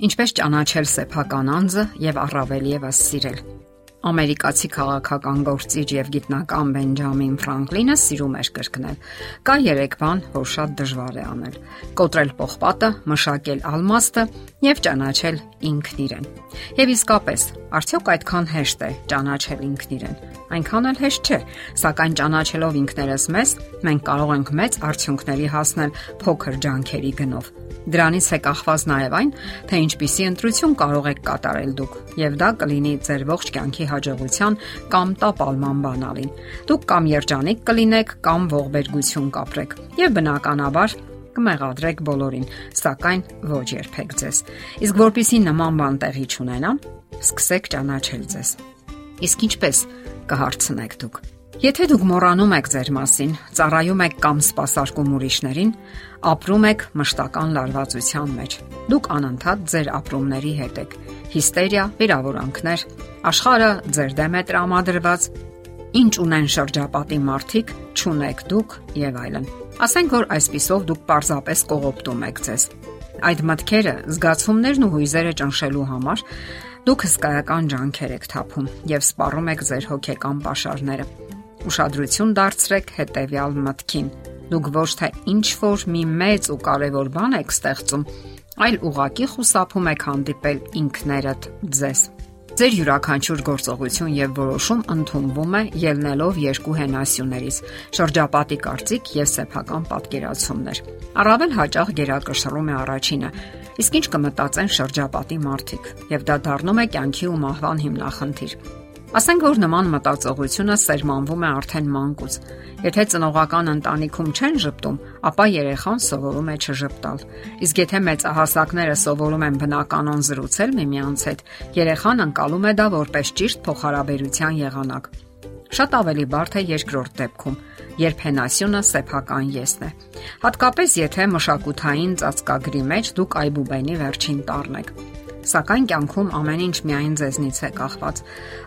Ինչպես ճանաչել սեփական անձը եւ առավել եւս սիրել։ Ամերիկացի քաղաքական գործիչ եւ գիտնական Բենջամին Ֆրանկլինը սիրում էր կրկնել. Կա 3 բան, որ շատ դժվար է անել. կոտրել պողպատը, մշակել ալմաստը եւ ճանաչել ինքն իրեն։ Եվ իսկապես, արդյոք այդքան հեշտ է ճանաչել ինքն իրեն։ Այնքան էլ հեշտ չէ, սակայն ճանաչելով ինքներս մեզ, մենք կարող ենք մեծ արդյունքների հասնել փոքր ջանքերի գնով։ Դրանից է կախված նաև այն, թե ինչպիսի ընտրություն կարող եք կատարել դուք, եւ դա կլինի ձեր ողջ կյանքի հաջողության կամ տապալման բանալին։ Դուք կամ երջանիկ կլինեք, կամ ողբերգություն կապրեք։ Եվ բնականաբար կմեղադրեք բոլորին, սակայն ոչ երբեք ձեզ։ Իսկ որpիսի նման բան տեղի չունենա, Սկսեք ճանաչել ձեզ։ Իսկ ինչպես կհարցնեք դուք։ Եթե դուք մոռանում եք ձեր մասին, ծառայում եք կամ սпасարկում ուրիշներին, ապրում եք մշտական լարվածության մեջ։ Դուք անընդհատ ձեր ապրումների հետ եք։ Հիստերիա, վիրավորանքներ, աշխարհը ձեր դեմ է տրամադրված, ինչ ունեն շրջապատի մարդիկ, ճունեք դուք եւ այլն։ Ասենք որ այս պիսով դուք parzapes կողոպտում եք ձեզ։ Այդ մտքերը, զգացումներն ու հույզերը ճնշելու համար դուք հսկայական ջանքեր եք թափում եւ սպառում եք ձեր հոգեկան ապաշարները Ուշադրություն դարձրեք հետեւյալ մտքին. դուք ոչ թե ինչ որ մի մեծ ու կարևոր բան եք ստեղծում, այլ ուղակի խուսափում եք հանդիպել ինքներդ ձեզ։ Ձեր յուրաքանչյուր գործողություն եւ որոշում ընդունվում է ելնելով երկու հենասյուներից՝ շրջապատի կարծիք եւ սեփական պատկերացումներ։ Առավել հաճախ գերակշռում է առաջինը, իսկ ինչ կմտածեն շրջապատի մարդիկ, եւ դա դառնում է կյանքի ու մահվան հիմնախնդիր։ Ասենք որ նման մտածողությունը սերմանվում է արդեն մանկուց։ Եթե ծնողական ընտանիքում չեն ճպտում, ապա երեխան սովորում է չժպտալ։ Իսկ եթե մեծահասակները սովորում են բնականon զրուցել միմյանց հետ, երեխան անցալում է դա որպես ճիշտ փոխհարաբերության եղանակ։ Շատ ավելի բարդ է երկրորդ դեպքում, երբ հենասյունը սեփական եսն է։ Հատկապես եթե մշակութային ծածկագրի մեջ դուք այբուբենի վերջին տառն եք սակայն կյանքում ամեն ինչ միայն ձեզնից է կախված։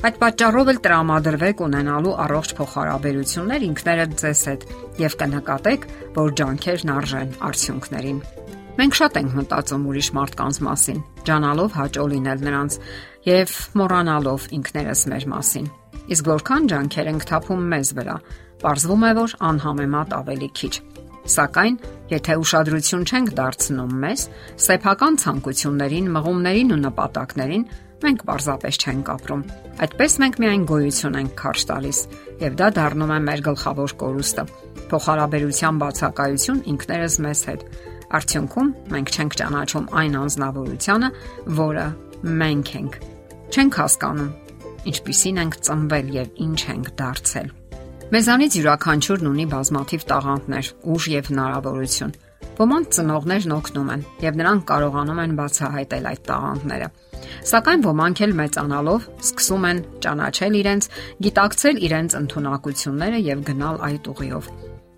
Այդ պատճառով էլ տրամադրվեք ունենալու առողջ փոխհարաբերություններ ինքներդ ձեզ հետ եւ կնկատեք, որ ջանքերն արժեն արդյունքներին։ Մենք շատ ենք մտածում ուրիշ մարդկանց մասին, ջանալով հաճո լինել նրանց եւ մոռանալով ինքներս մեր մասին։ Իսկ որքան ջանքեր ենք թափում մեզ վրա, ողջվում է, որ անհամեմատ ավելի քիչ Սակայն, եթե ուշադրություն չենք դարձնում մեզ, սեփական ցանկություններին, մղումներին ու նպատակներին, մենք պարզապես չենք ապրում։ Այդպես մենք միայն գոյություն ենք քարշ տալիս, եւ դա դառնում է մեր գլխավոր կորուստը։ Փոխհարաբերության բացակայություն ինքներս մեզ հետ։ Արդյունքում մենք չենք ճանաչում այն անznավորությունը, որը մենք ենք։ Չենք հասկանում, ինչպիսին ենք ծնվել եւ ինչ ենք դարձել։ Մեզանից յուրաքանչյուրն ունի բազմաթիվ տաղանդներ, ուժ եւ հնարավորություն։ Ոմանց ծնողներն օգնում են եւ նրանք կարողանում են բացահայտել այդ տաղանդները։ Սակայն ոմանք էլ մեծանալով սկսում են ճանաչել իրենց, գիտակցել իրենց ընտունակությունները եւ գնալ այդ ուղիով։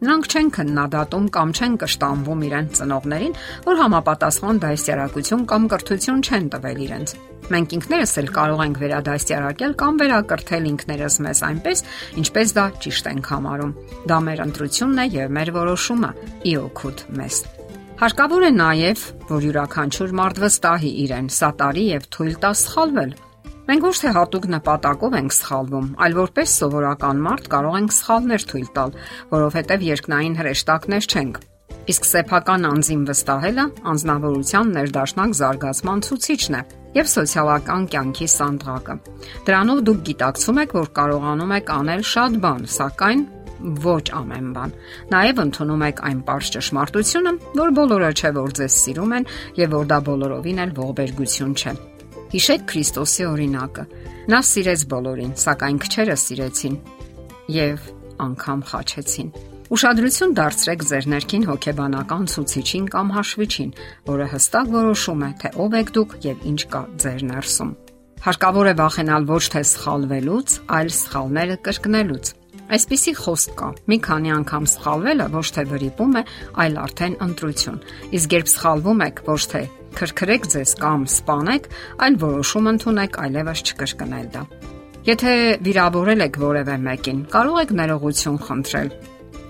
Նրանք չեն քննադատում կամ չեն կշտամբում իրենց ծնողներին, որ համապատասխան դասյարակություն կամ կրթություն չեն տվել իրենց։ Մենք ինքներս էլ կարող ենք վերադասյարակել կամ վերակրթել ինքներս մեզ այնպես, ինչպես դա ճիշտ ենք համարում։ Դա մեր ընտրությունն է եւ մեր որոշումը՝ ի օգուտ մեզ։ Հարկավոր է նաև, որ յուրաքանչյուր մարդ վստահի իրեն, սատարի եւ թույլ տա սխալվել, Մենք ոչ թե հատուկ նպատակով ենք սխալվում, այլ որպես սովորական մարդ կարող ենք սխալներ թույլ տալ, որովհետև երկնային հրեշտակներ չենք։ Իսկ սեփական անձին վստահելը անznավորության ներդաշնակ զարգացման ցուցիչն է եւ սոցիալական կյանքի սանդղակը։ Դրանով դուք գիտակցում եք, որ կարողանում եք անել շատ բան, սակայն ոչ ամեն բան։ Նաև ընդունում եք այն པարզ ճշմարտությունը, որ բոլորը չէ որ ձեզ սիրում են եւ որ դա բոլորովին էլ ողբերգություն չէ։ Հիշեք Քրիստոսի օրինակը։ Նա սիրեց բոլորին, սակայն քչերը սիրեցին եւ անգամ խաչեցին։ Ուշադրություն դարձրեք ձեր ներքին հոգեբանական ցուցիչին կամ հաշվիչին, որը հստակ որոշում է, թե ով եք դուք եւ ինչ կա ձեր ներսում։ Հարկավոր է վախենալ ոչ թե սխալվելուց, այլ սխալները կրկնելուց։ Այսպիսի խոսք կա. մի քանի անգամ սխալվելը ոչ թե վրիպում է, այլ արդեն ընտրություն։ Իսկ երբ սխալվում եք, ոչ թե քրքրեք ձեզ կամ սպանեք, այլ որոշում ընդունեք այլևս չկրկնել դա։ Եթե վիրավորել եք որևէ մեկին, կարող եք ներողություն խնդրել։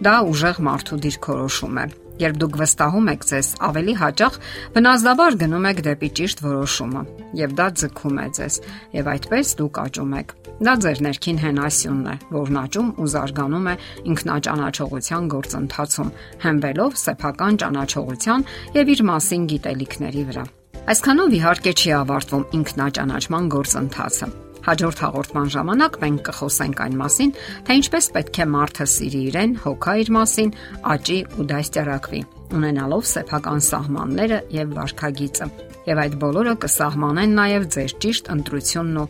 Դա ուժեղ մարդու դիրքորոշում է։ Երբ դուք վստահում եք ձեզ, ավելի հաճախ վնասդավար գնում եք դեպի ճիշտ որոշումը, եւ դա ձգում է ձեզ, եւ այդպես դուք աճում եք։ Դա ձեր ներքին հենասյունն է, որն աճում ու զարգանում է ինքնաճանաչողության գործընթացում, հենվելով սեփական ճանաչողության եւ իր մասին գիտելիքների վրա։ Այսքանով իհարկե չի ավարտվում ինքնաճանաչման գործընթացը Հաջորդ հաղորդման ժամանակ մենք կխոսենք այն մասին, թե ինչպես պետք է մարդը սիրի իրեն, հոգա իր մասին, աճի ու դաստիարակվի, ունենալով սեփական սահմանները եւ վարքագիծը։ Եվ այդ բոլորը կսահմանեն նաեւ ձեր ճիշտ ընտրությունն ու